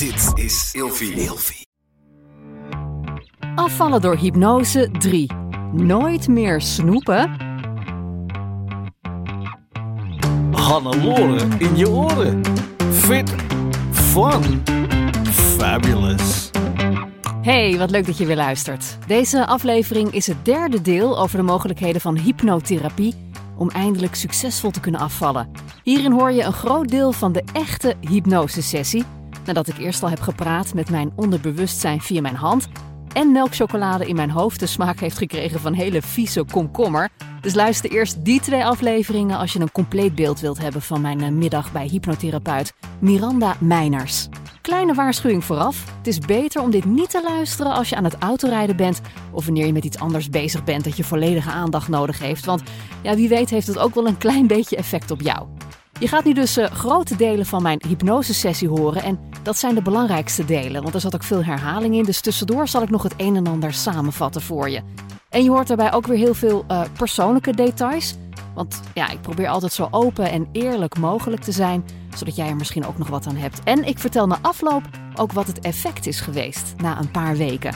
Dit is Ilfie. Ilfie. Afvallen door hypnose 3. Nooit meer snoepen. Hannelore in je oren. Fit, fun, fabulous. Hey, wat leuk dat je weer luistert. Deze aflevering is het derde deel over de mogelijkheden van hypnotherapie om eindelijk succesvol te kunnen afvallen. Hierin hoor je een groot deel van de echte hypnosesessie, nadat ik eerst al heb gepraat met mijn onderbewustzijn via mijn hand en melkchocolade in mijn hoofd de smaak heeft gekregen van hele vieze komkommer. Dus luister eerst die twee afleveringen als je een compleet beeld wilt hebben van mijn eh, middag bij hypnotherapeut Miranda Meiners. Kleine waarschuwing vooraf. Het is beter om dit niet te luisteren als je aan het autorijden bent of wanneer je met iets anders bezig bent dat je volledige aandacht nodig heeft. Want ja, wie weet heeft het ook wel een klein beetje effect op jou. Je gaat nu dus uh, grote delen van mijn hypnosesessie horen en dat zijn de belangrijkste delen, want er zat ook veel herhaling in. Dus tussendoor zal ik nog het een en ander samenvatten voor je. En je hoort daarbij ook weer heel veel uh, persoonlijke details. Want ja, ik probeer altijd zo open en eerlijk mogelijk te zijn, zodat jij er misschien ook nog wat aan hebt. En ik vertel na afloop ook wat het effect is geweest na een paar weken.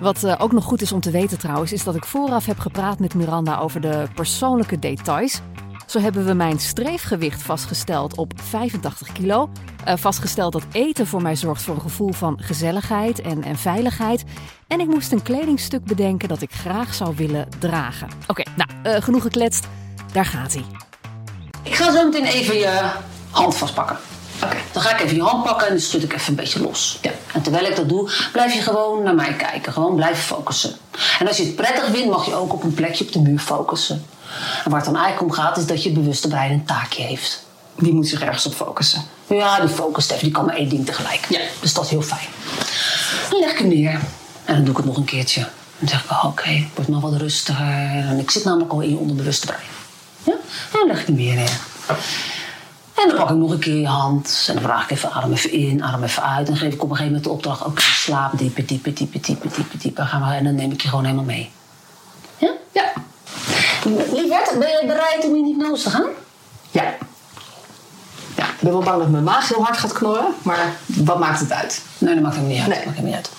Wat uh, ook nog goed is om te weten trouwens, is dat ik vooraf heb gepraat met Miranda over de persoonlijke details. Zo hebben we mijn streefgewicht vastgesteld op 85 kilo. Uh, vastgesteld dat eten voor mij zorgt voor een gevoel van gezelligheid en, en veiligheid. En ik moest een kledingstuk bedenken dat ik graag zou willen dragen. Oké, okay, nou, uh, genoeg gekletst. Daar gaat hij. Ik ga zo meteen even je hand vastpakken. Oké, okay, dan ga ik even je hand pakken en dan schud ik even een beetje los. Ja. En terwijl ik dat doe, blijf je gewoon naar mij kijken. Gewoon blijven focussen. En als je het prettig vindt, mag je ook op een plekje op de muur focussen. En waar het dan eigenlijk om gaat, is dat je bewuste brein een taakje heeft. Die moet zich ergens op focussen. Ja, die focust even. Die kan maar één ding tegelijk. Ja. Dus dat is heel fijn. Dan leg ik hem neer. En dan doe ik het nog een keertje. Dan zeg ik, oh, oké, okay, wordt nog wat rustiger. En ik zit namelijk al in je onderbewuste brein. Ja? En dan leg ik hem weer neer. En dan pak ik nog een keer je hand. En dan vraag ik even, adem even in, adem even uit. En dan geef ik op een gegeven moment de opdracht, oké, okay, slaap dieper, dieper, dieper, dieper, dieper, dieper. Gaan we, en dan neem ik je gewoon helemaal mee. Ja? Ja. Lieverd, ben je bereid om in hypnose te gaan? Ja. Ja, ik ben wel bang dat mijn maag heel hard gaat knorren, maar wat maakt het uit? Nee, dat maakt hem niet uit. Nee. Dat maakt hem niet uit.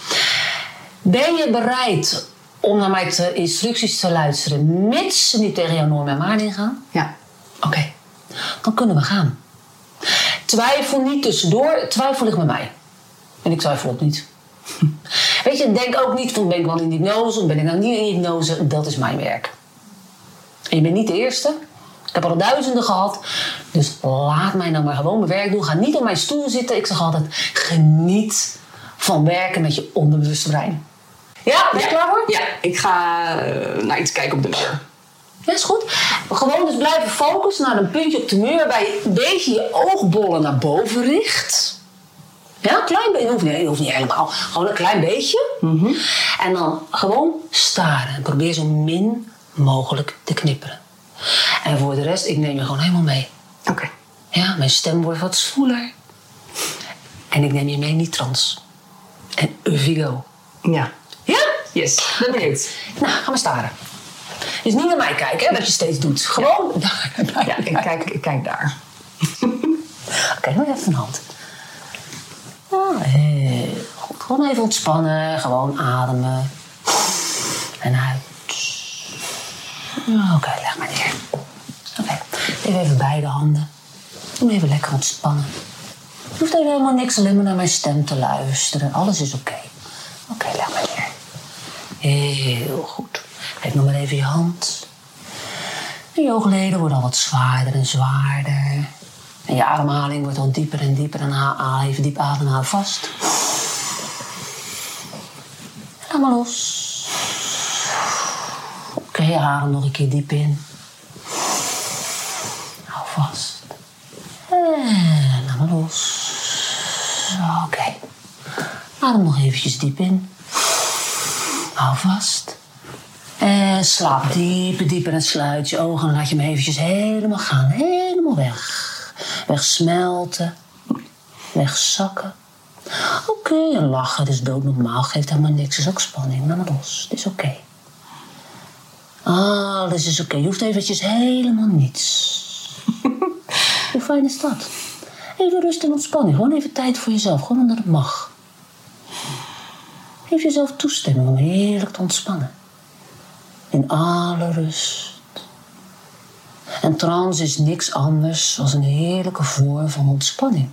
Ben je bereid om naar mijn te instructies te luisteren, mits ze niet tegen jouw norm en waarden gaan? Ja. Oké, okay. dan kunnen we gaan. Twijfel niet tussendoor, twijfel ligt met mij. En ik twijfel ook niet. Weet je, denk ook niet van ben ik wel in hypnose of ben ik nou niet in hypnose. Dat is mijn werk. En je bent niet de eerste. Ik heb al duizenden gehad. Dus laat mij nou maar gewoon mijn werk doen. Ga niet op mijn stoel zitten. Ik zeg altijd, geniet van werken met je onderbewuste brein. Ja, ben je ja. klaar voor? Ja, ik ga uh, naar iets kijken op de muur. Ja, is goed. Gewoon dus blijven focussen naar een puntje op de muur... waarbij je een beetje je oogbollen naar boven richt. Ja, een klein beetje. Hoeft niet, hoeft niet helemaal. Gewoon een klein beetje. Mm -hmm. En dan gewoon staren. En probeer zo min mogelijk te knipperen. En voor de rest, ik neem je gewoon helemaal mee. Oké. Okay. Ja, mijn stem wordt wat zwoeler. En ik neem je mee in die trance. En Vigo. Ja. Ja? Yes, ben benieuwd. Nou, gaan we staren. Dus niet naar mij kijken, hè, wat je steeds doet. Gewoon ja. daar. Ja, ik kijk, ik kijk daar. Oké, doe even een hand. Ja, heel goed. Gewoon even ontspannen. Gewoon ademen. En uit. Oké, okay, leg maar neer. Oké, okay. even, beide handen. Doe even lekker ontspannen. Je hoeft even helemaal niks, alleen naar mijn stem te luisteren. Alles is oké. Oké, leg maar neer. Heel goed. Geef nog maar even je hand. Je oogleden worden al wat zwaarder en zwaarder. En je ademhaling wordt al dieper en dieper. En haal even diep hou vast. En laat maar los. Oké, okay, adem nog een keer diep in. Hou vast. En laat maar los. Oké. Okay. Adem nog eventjes diep in. Hou vast. En slaap dieper, dieper en sluit je ogen. En laat je hem eventjes helemaal gaan. Helemaal weg. Wegsmelten. Wegzakken. Oké, okay, en lachen, is doodnormaal. Geeft helemaal niks, is ook spanning. Laat maar los, het is oké. Okay. Alles is oké. Okay. Je hoeft eventjes helemaal niets. Hoe fijn is dat? Even rust en ontspanning. Gewoon even tijd voor jezelf. Gewoon omdat het mag. Geef jezelf toestemming om heerlijk te ontspannen. In alle rust. En trance is niks anders dan een heerlijke vorm van ontspanning.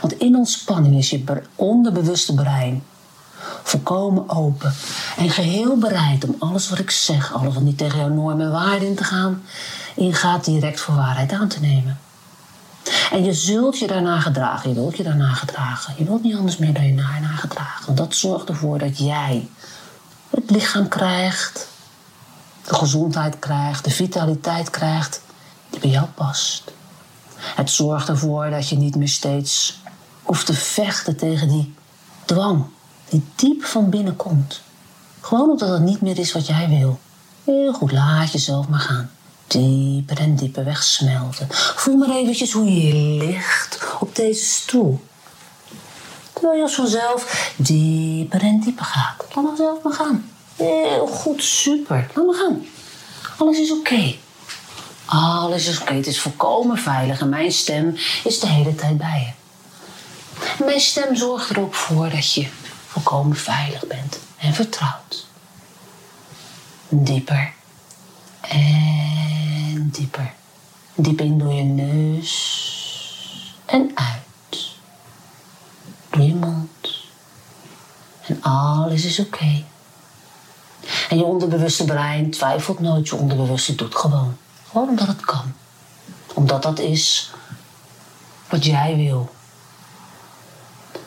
Want in ontspanning is je onderbewuste brein volkomen open en geheel bereid om alles wat ik zeg, alles wat niet tegen jouw normen en waarden in te gaan, ingaat direct voor waarheid aan te nemen. En je zult je daarna gedragen, je wilt je daarna gedragen. Je wilt niet anders meer dan je daarna gedragen. Want dat zorgt ervoor dat jij het lichaam krijgt, de gezondheid krijgt, de vitaliteit krijgt die bij jou past. Het zorgt ervoor dat je niet meer steeds hoeft te vechten tegen die dwang die diep van binnen komt. Gewoon omdat het niet meer is wat jij wil. Heel goed, laat jezelf maar gaan. Dieper en dieper wegsmelten. Voel maar eventjes hoe je ligt op deze stoel. Terwijl je als vanzelf dieper en dieper gaat. Laat maar zelf maar gaan. Heel goed, super. Laat maar gaan. Alles is oké. Alles is oké. Het is volkomen veilig en mijn stem is de hele tijd bij je. mijn stem zorgt er ook voor dat je volkomen veilig bent en vertrouwd. Dieper en dieper. Diep in door je neus en uit. Door je mond. En alles is oké. En je onderbewuste brein twijfelt nooit, je onderbewuste doet gewoon. Gewoon omdat het kan. Omdat dat is wat jij wil.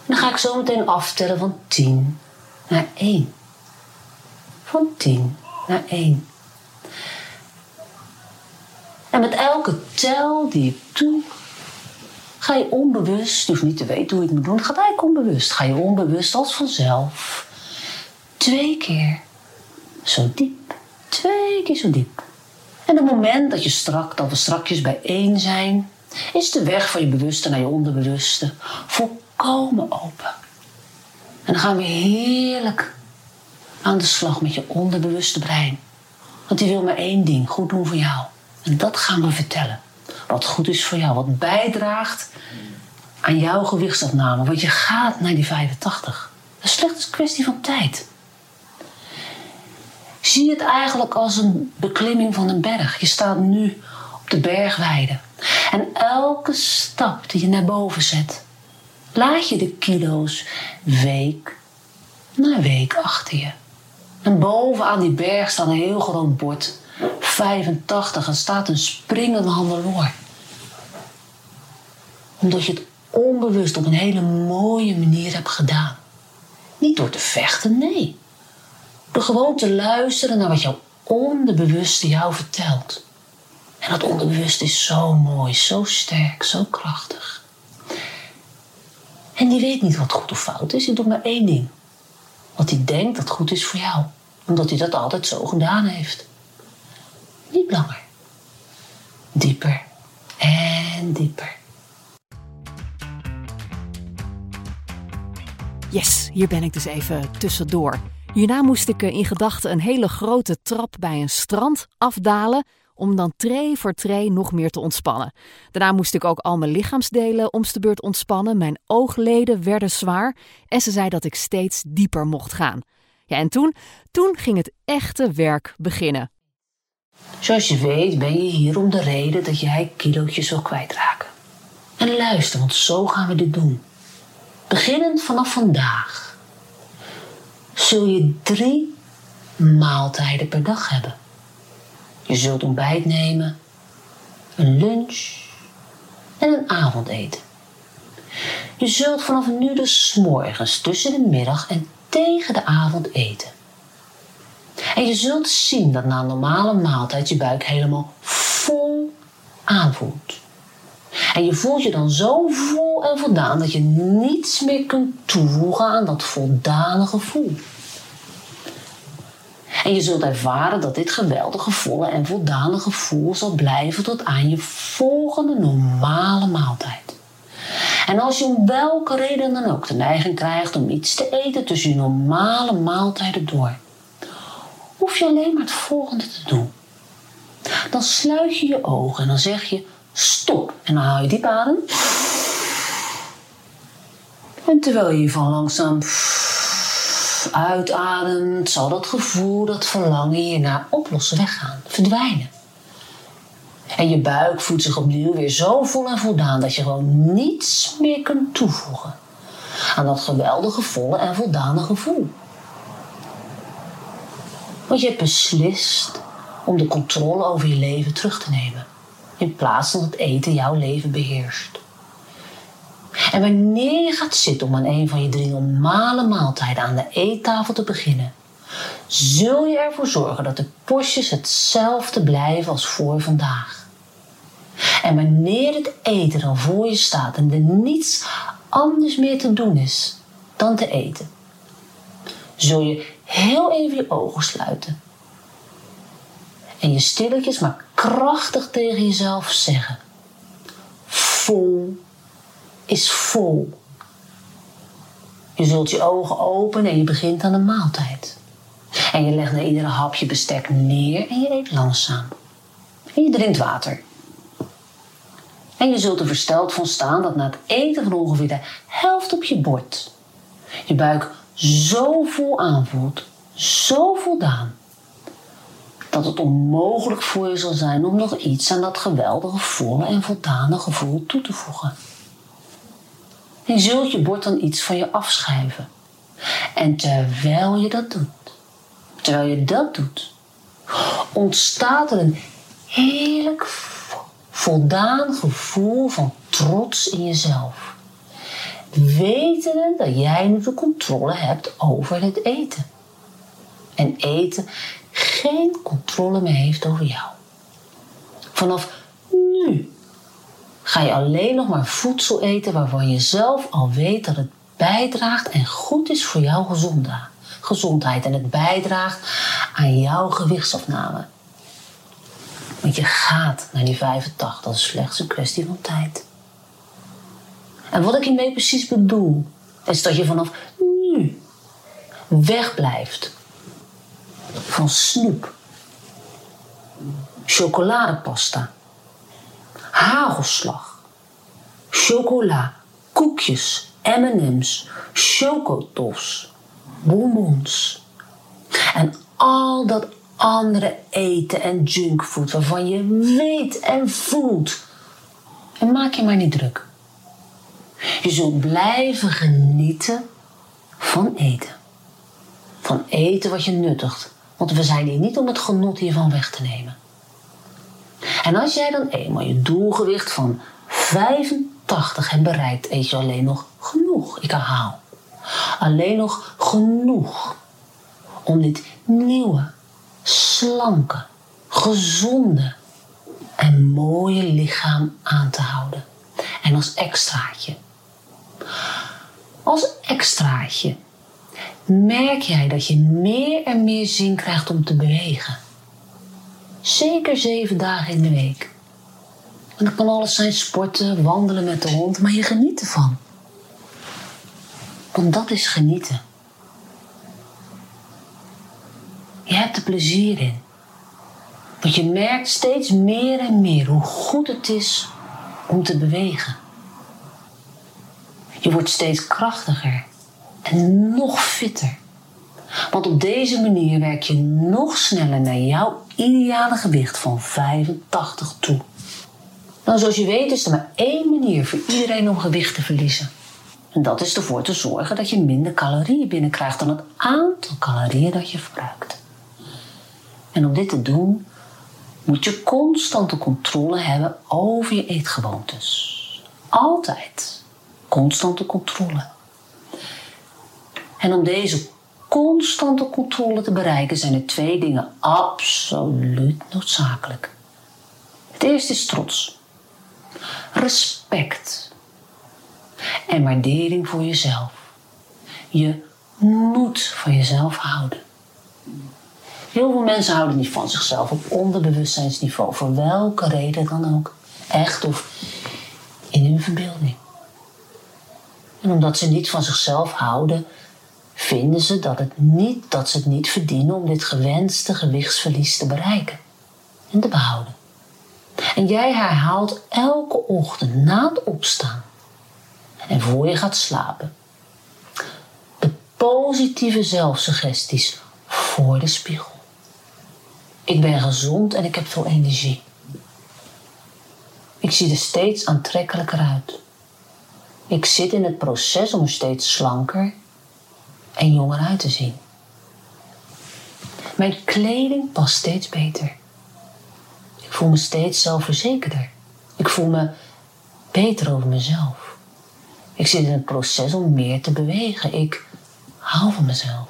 Dan ga ik zo meteen aftellen van 10 naar 1. Van 10 naar 1. En met elke tel die ik doe, ga je onbewust, je hoeft niet te weten hoe je het moet doen, gaat eigenlijk onbewust. Ga je onbewust als vanzelf twee keer zo diep, twee keer zo diep. En het moment dat je strak, dat we strakjes bij één zijn, is de weg van je bewuste naar je onderbewuste volkomen open. En dan gaan we heerlijk aan de slag met je onderbewuste brein. Want die wil maar één ding, goed doen voor jou. En dat gaan we vertellen. Wat goed is voor jou, wat bijdraagt aan jouw gewichtsafname. Want je gaat naar die 85. Dat is slechts een kwestie van tijd. Zie het eigenlijk als een beklimming van een berg. Je staat nu op de bergweide. En elke stap die je naar boven zet, laat je de kilo's week na week achter je. En bovenaan die berg staat een heel groot bord. 85 en staat een springende handeloor. Omdat je het onbewust op een hele mooie manier hebt gedaan. Niet door te vechten, nee. Door gewoon te luisteren naar wat jouw onderbewuste jou vertelt. En dat onderbewust is zo mooi, zo sterk, zo krachtig. En die weet niet wat goed of fout is. Die doet maar één ding. Wat hij denkt dat goed is voor jou. Omdat hij dat altijd zo gedaan heeft. Niet langer. Dieper en dieper. Yes, hier ben ik dus even tussendoor. Hierna moest ik in gedachten een hele grote trap bij een strand afdalen om dan tree voor tree nog meer te ontspannen. Daarna moest ik ook al mijn lichaamsdelen om de beurt ontspannen. Mijn oogleden werden zwaar en ze zei dat ik steeds dieper mocht gaan. Ja, en toen, toen ging het echte werk beginnen. Zoals je weet ben je hier om de reden dat jij kilootjes wil kwijtraken. En luister, want zo gaan we dit doen. Beginnend vanaf vandaag zul je drie maaltijden per dag hebben. Je zult ontbijt nemen, een lunch en een avondeten. Je zult vanaf nu dus morgens tussen de middag en tegen de avond eten. En je zult zien dat na een normale maaltijd je buik helemaal vol aanvoelt. En je voelt je dan zo vol en voldaan dat je niets meer kunt toevoegen aan dat voldane gevoel. En je zult ervaren dat dit geweldige, volle en voldane gevoel zal blijven tot aan je volgende normale maaltijd. En als je om welke reden dan ook de neiging krijgt om iets te eten tussen je normale maaltijden door, hoef je alleen maar het volgende te doen. Dan sluit je je ogen en dan zeg je stop. En dan haal je diep adem. En terwijl je hiervan langzaam uitademt, zal dat gevoel, dat verlangen hierna oplossen, weggaan, verdwijnen. En je buik voelt zich opnieuw weer zo vol en voldaan dat je gewoon niets meer kunt toevoegen aan dat geweldige, volle en voldane gevoel. Want je hebt beslist om de controle over je leven terug te nemen, in plaats van dat eten jouw leven beheerst. En wanneer je gaat zitten om aan een van je drie normale maaltijden aan de eettafel te beginnen, zul je ervoor zorgen dat de postjes hetzelfde blijven als voor vandaag. En wanneer het eten dan voor je staat en er niets anders meer te doen is dan te eten, zul je heel even je ogen sluiten. En je stilletjes maar krachtig tegen jezelf zeggen: Vol is vol. Je zult je ogen openen en je begint aan de maaltijd. En je legt na iedere hapje bestek neer en je eet langzaam. En je drinkt water. En je zult er versteld van staan dat na het eten van ongeveer de helft op je bord je buik zo vol aanvoelt, zo voldaan, dat het onmogelijk voor je zal zijn om nog iets aan dat geweldige volle en voldane gevoel toe te voegen. Je zult je bord dan iets van je afschuiven. En terwijl je dat doet, terwijl je dat doet, ontstaat er een heerlijk voldaan gevoel van trots in jezelf. Wetende dat jij nu de controle hebt over het eten. En eten geen controle meer heeft over jou. Vanaf ga je alleen nog maar voedsel eten waarvan je zelf al weet dat het bijdraagt en goed is voor jouw gezondheid. En het bijdraagt aan jouw gewichtsafname. Want je gaat naar die 85, dat is slechts een kwestie van tijd. En wat ik hiermee precies bedoel, is dat je vanaf nu wegblijft van snoep, chocoladepasta, hagelslag, chocola, koekjes, M&M's, chocotofs, bonbons. En al dat andere eten en junkfood waarvan je weet en voelt. En maak je maar niet druk. Je zult blijven genieten van eten. Van eten wat je nuttigt. Want we zijn hier niet om het genot hiervan weg te nemen. En als jij dan eenmaal je doelgewicht van 85 hebt bereikt, eet je alleen nog genoeg. Ik herhaal. Alleen nog genoeg om dit nieuwe, slanke, gezonde en mooie lichaam aan te houden. En als extraatje. Als extraatje merk jij dat je meer en meer zin krijgt om te bewegen. Zeker zeven dagen in de week. En dat kan alles zijn sporten, wandelen met de hond, maar je geniet ervan. Want dat is genieten. Je hebt er plezier in. Want je merkt steeds meer en meer hoe goed het is om te bewegen. Je wordt steeds krachtiger en nog fitter. Want op deze manier werk je nog sneller naar jouw ideale gewicht van 85 toe. Nou, zoals je weet is er maar één manier voor iedereen om gewicht te verliezen. En dat is ervoor te zorgen dat je minder calorieën binnenkrijgt dan het aantal calorieën dat je verbruikt. En om dit te doen moet je constante controle hebben over je eetgewoontes. Altijd constante controle. En om deze constante controle te bereiken zijn er twee dingen absoluut noodzakelijk. Het eerste is trots, respect en waardering voor jezelf. Je moet van jezelf houden. Heel veel mensen houden niet van zichzelf op onderbewustzijnsniveau, voor welke reden dan ook. Echt of in hun verbeelding. En omdat ze niet van zichzelf houden, vinden ze dat, het niet, dat ze het niet verdienen om dit gewenste gewichtsverlies te bereiken en te behouden. En jij herhaalt elke ochtend na het opstaan en voor je gaat slapen positieve zelfsuggesties voor de spiegel. Ik ben gezond en ik heb veel energie. Ik zie er steeds aantrekkelijker uit. Ik zit in het proces om steeds slanker en jonger uit te zien. Mijn kleding past steeds beter. Ik voel me steeds zelfverzekerder. Ik voel me beter over mezelf. Ik zit in het proces om meer te bewegen. Ik hou van mezelf.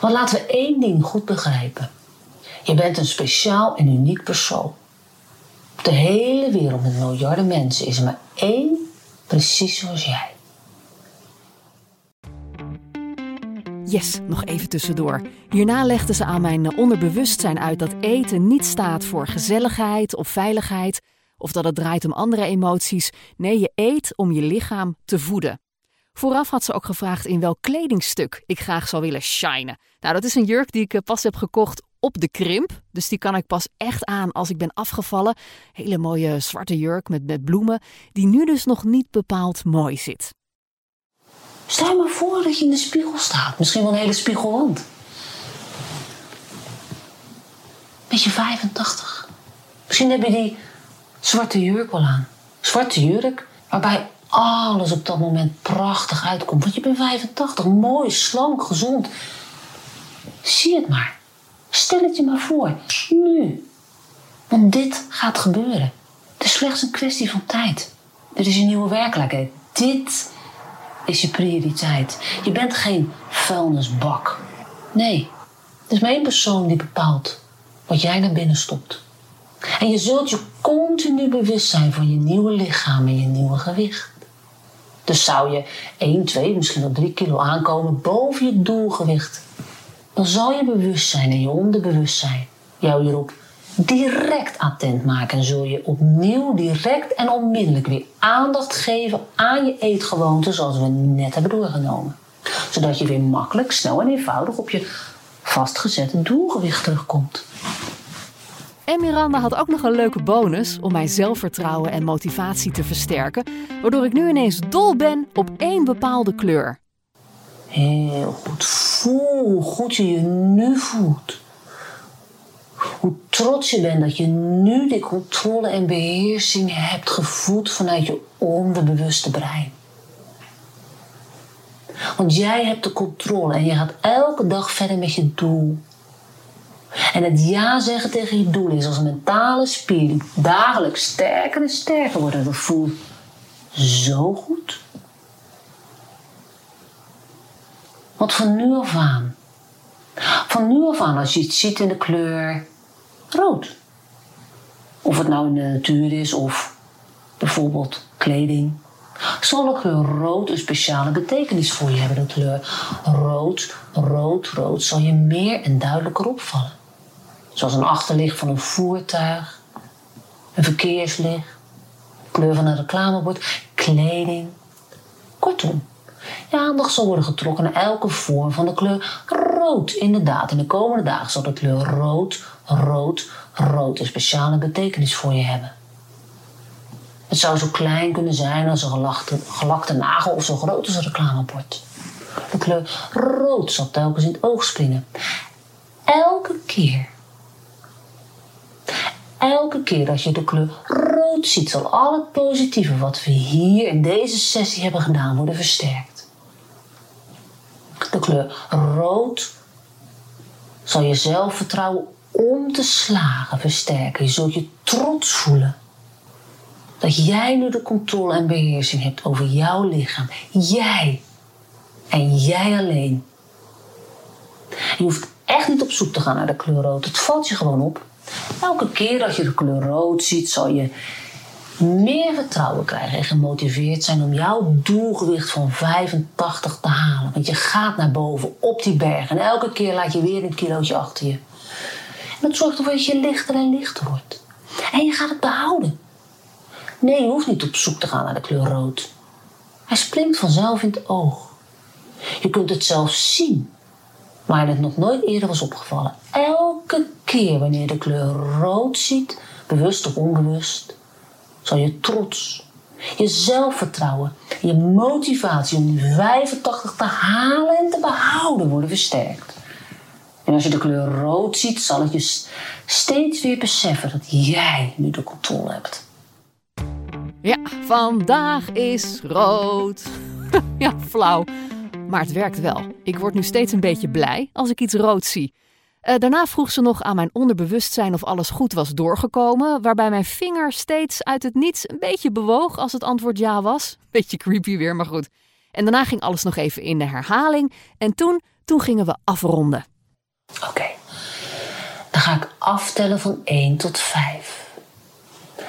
Want laten we één ding goed begrijpen. Je bent een speciaal en uniek persoon. Op de hele wereld met miljarden mensen is er maar één precies zoals jij. Nog even tussendoor. Hierna legden ze aan mijn onderbewustzijn uit dat eten niet staat voor gezelligheid of veiligheid, of dat het draait om andere emoties. Nee, je eet om je lichaam te voeden. Vooraf had ze ook gevraagd in welk kledingstuk ik graag zou willen shinen. Nou, dat is een jurk die ik eh, pas heb gekocht op de krimp. Dus die kan ik pas echt aan als ik ben afgevallen. Hele mooie zwarte jurk met, met bloemen, die nu dus nog niet bepaald mooi zit. Stel je maar voor dat je in de spiegel staat. Misschien wel een hele spiegelwand. Beetje 85. Misschien heb je die zwarte jurk wel aan. Zwarte jurk waarbij alles op dat moment prachtig uitkomt. Want je bent 85, mooi, slank, gezond. Zie het maar. Stel het je maar voor. Nu. Want dit gaat gebeuren. Het is slechts een kwestie van tijd. Dit is je nieuwe werkelijkheid. Dit is je prioriteit. Je bent geen vuilnisbak. Nee, er is maar één persoon die bepaalt wat jij naar binnen stopt. En je zult je continu bewust zijn van je nieuwe lichaam en je nieuwe gewicht. Dus zou je 1, 2, misschien wel 3 kilo aankomen boven je doelgewicht, dan zal je bewustzijn en je onderbewustzijn jou hierop direct attent maken en zul je opnieuw direct en onmiddellijk weer aandacht geven aan je eetgewoonten zoals we net hebben doorgenomen. Zodat je weer makkelijk, snel en eenvoudig op je vastgezette doelgewicht terugkomt. En Miranda had ook nog een leuke bonus om mijn zelfvertrouwen en motivatie te versterken, waardoor ik nu ineens dol ben op één bepaalde kleur. Heel goed. Voel hoe goed je je nu voelt. Hoe trots je bent dat je nu die controle en beheersing hebt gevoed vanuit je onderbewuste brein. Want jij hebt de controle en je gaat elke dag verder met je doel. En het ja zeggen tegen je doel is als een mentale spier die dagelijks sterker en sterker wordt. Dat voelt zo goed. Want van nu af aan, van nu af aan als je iets ziet in de kleur rood. Of het nou in de natuur is of bijvoorbeeld kleding. Zal de kleur rood een speciale betekenis voor je hebben? De kleur rood, rood, rood zal je meer en duidelijker opvallen. Zoals een achterlicht van een voertuig, een verkeerslicht, kleur van een reclamebord, kleding. Kortom, je aandacht zal worden getrokken naar elke vorm van de kleur rood. Inderdaad, in de komende dagen zal de kleur rood, rood, rood een speciale betekenis voor je hebben. Het zou zo klein kunnen zijn als een gelakte, gelakte nagel of zo groot als een reclamebord. De kleur rood zal telkens in het oog springen. Elke keer. Elke keer als je de kleur rood ziet, zal al het positieve wat we hier in deze sessie hebben gedaan worden versterkt. De kleur rood zal je zelfvertrouwen om te slagen versterken. Je zult je trots voelen. Dat jij nu de controle en beheersing hebt over jouw lichaam. Jij. En jij alleen. Je hoeft echt niet op zoek te gaan naar de kleur rood. Het valt je gewoon op. Elke keer dat je de kleur rood ziet, zal je meer vertrouwen krijgen en gemotiveerd zijn om jouw doelgewicht van 85 te halen. Want je gaat naar boven op die berg en elke keer laat je weer een kilootje achter je. En dat zorgt ervoor dat je lichter en lichter wordt. En je gaat het behouden. Nee, je hoeft niet op zoek te gaan naar de kleur rood. Hij springt vanzelf in het oog. Je kunt het zelfs zien, maar het nog nooit eerder was opgevallen. Elke keer wanneer je de kleur rood ziet, bewust of onbewust, zal je trots Je zelfvertrouwen, je motivatie om die 85 te halen en te behouden worden versterkt. En als je de kleur rood ziet, zal het je steeds weer beseffen dat jij nu de controle hebt. Ja, vandaag is rood. ja, flauw. Maar het werkt wel. Ik word nu steeds een beetje blij als ik iets rood zie. Uh, daarna vroeg ze nog aan mijn onderbewustzijn of alles goed was doorgekomen, waarbij mijn vinger steeds uit het niets een beetje bewoog als het antwoord ja was. Beetje creepy weer, maar goed. En daarna ging alles nog even in de herhaling en toen, toen gingen we afronden. Oké, dan ga ik aftellen van 1 tot 5.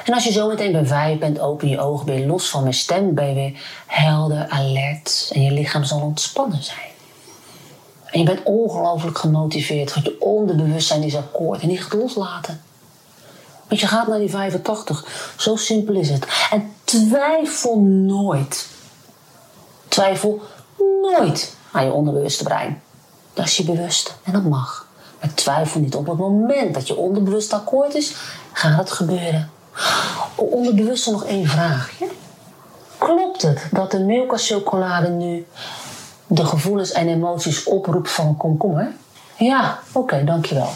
En als je zo meteen bij 5 bent, open je ogen, ben los van mijn stem, ben je weer helder, alert en je lichaam zal ontspannen zijn. En je bent ongelooflijk gemotiveerd, want je onderbewustzijn is akkoord en die gaat loslaten. Want je gaat naar die 85. Zo simpel is het. En twijfel nooit. Twijfel nooit aan je onderbewuste brein. Dat is je bewuste en dat mag. Maar twijfel niet op het moment dat je onderbewust akkoord is, gaat het gebeuren. Onderbewust nog één vraagje. Klopt het dat de Milka chocolade nu de gevoelens en emoties oproept van komkommer? Ja, oké, dankjewel.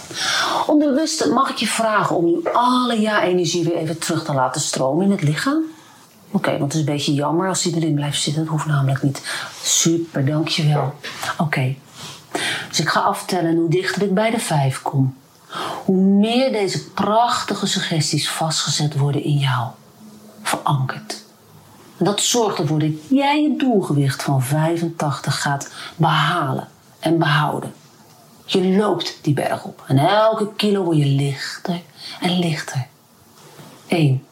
Onderbewust mag ik je vragen om nu alle ja-energie weer even terug te laten stromen in het lichaam? Oké, want het is een beetje jammer als die erin blijft zitten. Dat hoeft namelijk niet. Super, dankjewel. Oké. Dus ik ga aftellen hoe dichter ik bij de vijf kom. Hoe meer deze prachtige suggesties vastgezet worden in jou. Verankerd. Dat zorgt ervoor dat jij je doelgewicht van 85 gaat behalen en behouden. Je loopt die berg op en elke kilo word je lichter en lichter. 1.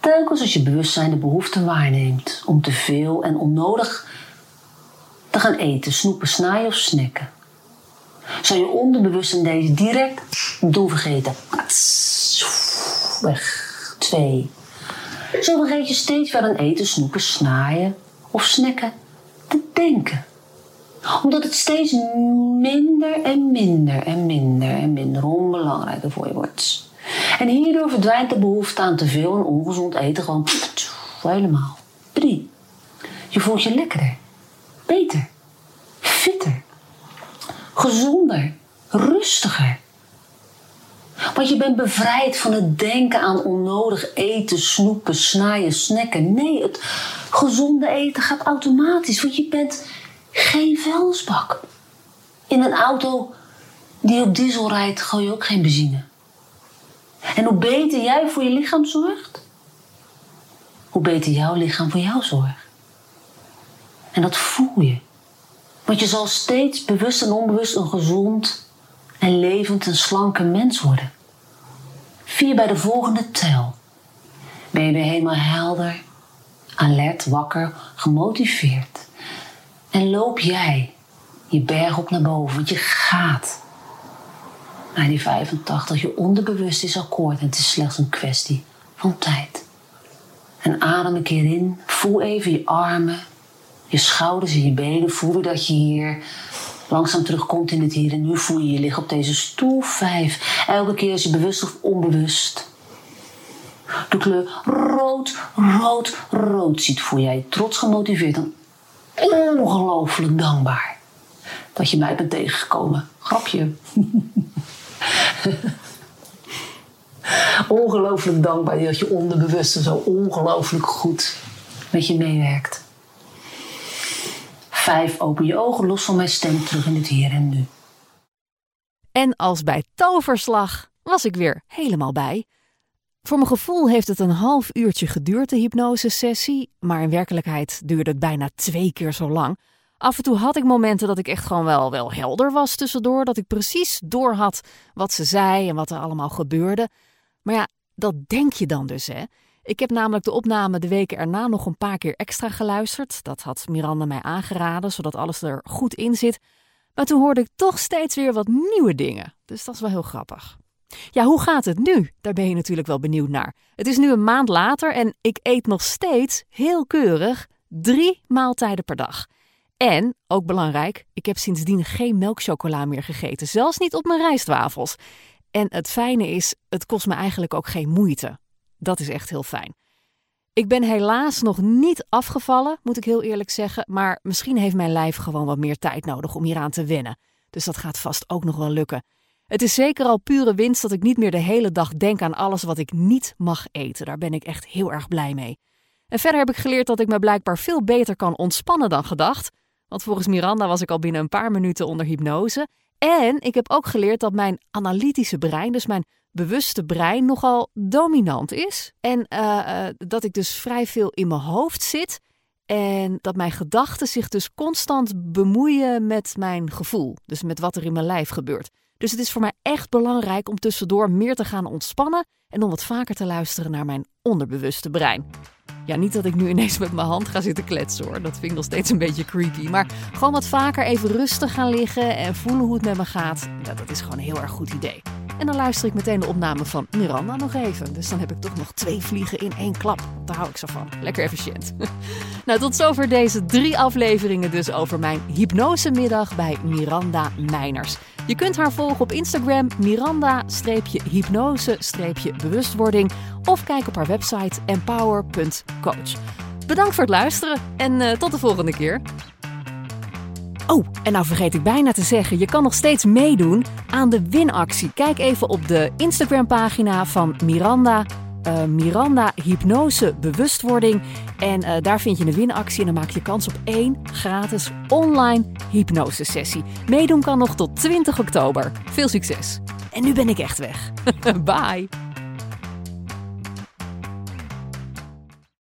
Telkens als je bewustzijn de behoefte waarneemt om te veel en onnodig te gaan eten, snoepen, snijden of snacken, zou je onderbewust in deze direct doen vergeten. Weg. 2. Zo vergeet je steeds weer aan eten, snoepen, snaaien of snacken te denken. Omdat het steeds minder en minder en minder en minder onbelangrijker voor je wordt. En hierdoor verdwijnt de behoefte aan te veel en ongezond eten gewoon helemaal. 3. Je voelt je lekkerder, beter, fitter, gezonder, rustiger want je bent bevrijd van het denken aan onnodig eten, snoepen, snaaien, snacken. Nee, het gezonde eten gaat automatisch, want je bent geen vuilsbak. In een auto die op diesel rijdt, gooi je ook geen benzine. En hoe beter jij voor je lichaam zorgt, hoe beter jouw lichaam voor jou zorgt. En dat voel je. Want je zal steeds bewust en onbewust een gezond en levend en slanke mens worden. Vier bij de volgende tel. Ben je weer helemaal helder, alert, wakker, gemotiveerd. En loop jij je berg op naar boven, want je gaat naar die 85. Je onderbewust is akkoord en het is slechts een kwestie van tijd. En adem een keer in, voel even je armen, je schouders en je benen. Voel dat je hier langzaam terugkomt in het hier en nu, voel je je liggen op deze stoel. Vijf. Elke keer als je bewust of onbewust de kleur rood, rood, rood ziet, voel jij trots gemotiveerd en ongelooflijk dankbaar dat je mij bent tegengekomen. Grapje. ongelooflijk dankbaar dat je onderbewuste zo ongelooflijk goed met je meewerkt. Vijf, open je ogen los van mijn stem terug in het hier en nu. En als bij toverslag was ik weer helemaal bij. Voor mijn gevoel heeft het een half uurtje geduurd, de hypnosesessie, maar in werkelijkheid duurde het bijna twee keer zo lang. Af en toe had ik momenten dat ik echt gewoon wel, wel helder was tussendoor, dat ik precies door had wat ze zei en wat er allemaal gebeurde. Maar ja, dat denk je dan dus, hè? Ik heb namelijk de opname de weken erna nog een paar keer extra geluisterd. Dat had Miranda mij aangeraden, zodat alles er goed in zit. Maar toen hoorde ik toch steeds weer wat nieuwe dingen. Dus dat is wel heel grappig. Ja, hoe gaat het nu? Daar ben je natuurlijk wel benieuwd naar. Het is nu een maand later en ik eet nog steeds heel keurig drie maaltijden per dag. En, ook belangrijk, ik heb sindsdien geen melkchocola meer gegeten, zelfs niet op mijn rijstwafels. En het fijne is, het kost me eigenlijk ook geen moeite. Dat is echt heel fijn. Ik ben helaas nog niet afgevallen, moet ik heel eerlijk zeggen. Maar misschien heeft mijn lijf gewoon wat meer tijd nodig om hieraan te wennen. Dus dat gaat vast ook nog wel lukken. Het is zeker al pure winst dat ik niet meer de hele dag denk aan alles wat ik niet mag eten. Daar ben ik echt heel erg blij mee. En verder heb ik geleerd dat ik me blijkbaar veel beter kan ontspannen dan gedacht. Want volgens Miranda was ik al binnen een paar minuten onder hypnose. En ik heb ook geleerd dat mijn analytische brein, dus mijn bewuste brein, nogal dominant is. En uh, dat ik dus vrij veel in mijn hoofd zit. En dat mijn gedachten zich dus constant bemoeien met mijn gevoel. Dus met wat er in mijn lijf gebeurt. Dus het is voor mij echt belangrijk om tussendoor meer te gaan ontspannen en om wat vaker te luisteren naar mijn onderbewuste brein. Ja, niet dat ik nu ineens met mijn hand ga zitten kletsen hoor. Dat vind ik nog steeds een beetje creepy. Maar gewoon wat vaker even rustig gaan liggen en voelen hoe het met me gaat. Ja, dat is gewoon een heel erg goed idee. En dan luister ik meteen de opname van Miranda nog even. Dus dan heb ik toch nog twee vliegen in één klap. Daar hou ik zo van. Lekker efficiënt. nou, tot zover deze drie afleveringen dus over mijn hypnosemiddag bij Miranda Meiners. Je kunt haar volgen op Instagram Miranda-hypnose-bewustwording of kijk op haar website empower.coach. Bedankt voor het luisteren en uh, tot de volgende keer. Oh, en nou vergeet ik bijna te zeggen, je kan nog steeds meedoen aan de winactie. Kijk even op de Instagram-pagina van Miranda. Uh, Miranda Hypnose Bewustwording. En uh, daar vind je een winactie en dan maak je kans op één gratis online hypnosesessie. Meedoen kan nog tot 20 oktober. Veel succes. En nu ben ik echt weg. Bye.